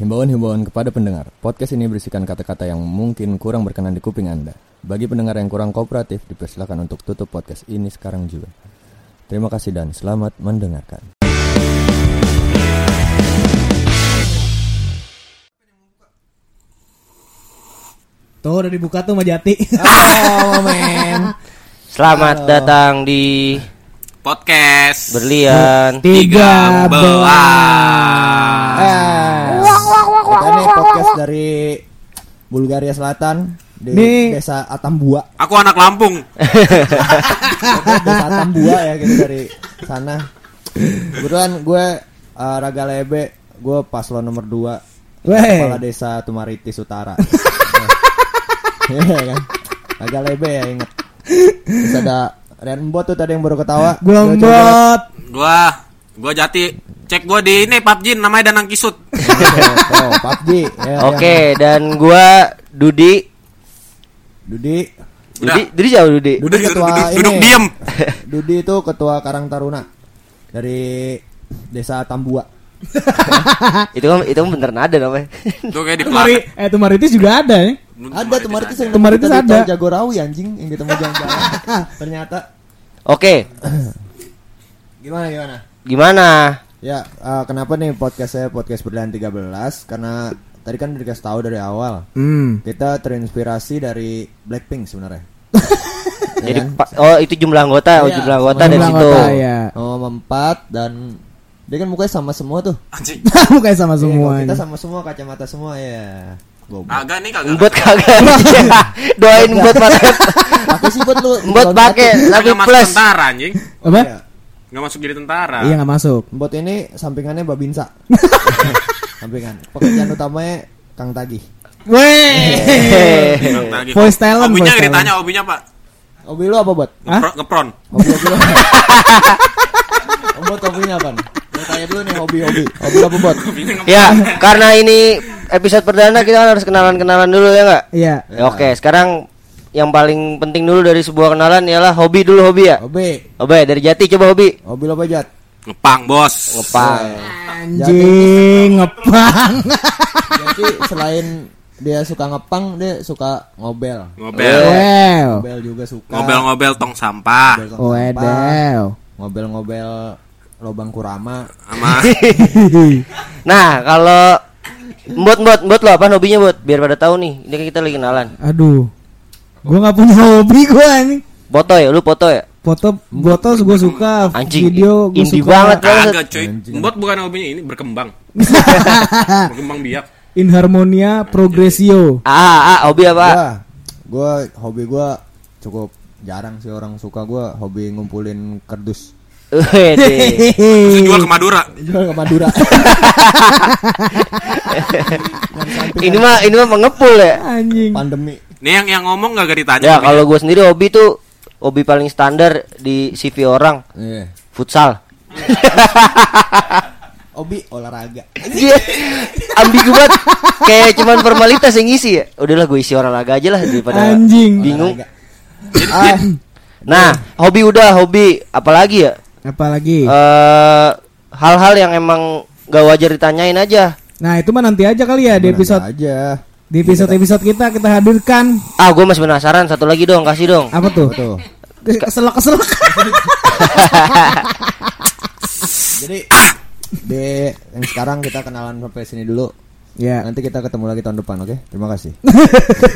Himbauan-himbauan kepada pendengar, podcast ini berisikan kata-kata yang mungkin kurang berkenan di kuping Anda. Bagi pendengar yang kurang kooperatif, dipersilakan untuk tutup podcast ini sekarang juga. Terima kasih dan selamat mendengarkan. Tuh udah dibuka tuh sama Jati. Oh, men. Selamat datang di podcast Berlian. Tiga belas. Kita ini podcast dari Bulgaria Selatan di Nih. desa Atambua. Aku anak Lampung. desa Atambua ya gitu dari sana. Kebetulan gue eh, Raga Lebe, gue paslon nomor 2 Weh. Kepala Desa Tumaritis Utara. Iya kan? Raga Lebe ya inget. Terus ada Rian Mbot tuh tadi yang baru ketawa. Gua Coba- mbot. Gua gua jati cek gua di ini PUBG namanya Danang Kisut. Oh, PUBG. Ya, Oke, dan gua Dudi. yang- Dudi. Udah. Dudi, Dudi jauh Dudi. Dudi ketua duduk, ini. duduk diem. Dudi itu ketua Karang Taruna dari Desa Tambua. itu kan itu kan bener nada namanya. Tuh kayak di planet. eh Tumaritis juga ada ya. Ada Tumaritis yang Tumaritis ada. Jagorawi anjing yang ketemu jalan-jalan. Ternyata Oke, gimana gimana? gimana? Ya, eh, kenapa nih podcast saya podcast berlian 13? Karena tadi kan udah dikasih tahu dari awal. Hmm. Kita terinspirasi dari Blackpink sebenarnya. Ya Jadi kan? oh itu jumlah anggota, oh Iya, jumlah anggota Jumlah dari situ. ya. Oh, empat dan dia kan mukanya sama semua tuh. Anjing. Mukanya sama Iya, semua. kalau kita sama semua kacamata semua ya. Kagak nih kagak. Buat kagak. Doain buat pakai Pakai sih buat lu. buat pakai tapi plus. tentara anjing. Apa? Nggak masuk jadi tentara. Iya nggak masuk. Bot ini sampingannya Babinsa. Sampingan. Pekerjaan utamanya Kang Tagih. Weh. Lagi. Voice talent, Hobinya voice nggak ditanya hobinya Pak. Hobi lu apa? Ngepro- Ngepron. Hobi hobi lu. Hobinya apa? Gue tanya dulu nih hobi-hobi. Hobi lu apa, ngepron. Ya, karena ini episode perdana kita harus kenalan-kenalan dulu ya enggak? Iya. Ya. Oke, sekarang yang paling penting dulu dari sebuah kenalan ialah hobi dulu hobi ya. Hobi. Hobi dari Jati coba hobi. Hobi apa, Jat? Ngepang bos. Ngepang. Anjing ngepang. Jadi selain dia suka ngepang, dia suka ngobel. Ngobel. Ngobel juga suka. Ngobel-ngobel tong sampah. Ngobel tong sampah. Wedew. Ngobel-ngobel lobang kurama. Sama Nah, kalau Mbot mbot mbot lo apa hobinya mbot? Biar pada tahu nih. Ini kan kita lagi kenalan. Aduh. Gua nggak punya hobi gua ini. Foto ya, lu foto ya? Foto foto gue suka, Anjing, video gue suka. banget. kagak cuy. Mbot bukan hobinya ini berkembang. berkembang biak. Inharmonia Progresio. Ah, ah, hobi apa? Gua, gua hobi gua cukup jarang sih orang suka gua hobi ngumpulin kardus. Terus jual ke Madura. Jual ke Madura. ini mah ini mah mengepul ya. Anjing. Pandemi. Nih yang yang ngomong gak ditanya. Ya, kalau gue sendiri hobi tuh hobi paling standar di CV orang Iya. futsal. Hobi olahraga. Dia ambigu banget kayak cuman formalitas yang ngisi ya. Udahlah gue isi olahraga aja lah daripada Anjing. bingung. Ah, Nah, hobi udah hobi apalagi ya? apalagi. Eh hal-hal yang emang gak wajar ditanyain aja. Nah, itu mah nanti aja kali ya di episode aja. Di episode-episode kita kita hadirkan Ah, gue masih penasaran satu lagi dong, kasih dong. apa tuh? Tuh. Keselak-keselak. Jadi di yang sekarang kita kenalan sampai sini dulu. ya. Nanti kita ketemu lagi tahun depan, oke? Terima kasih.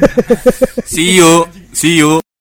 See you. See you.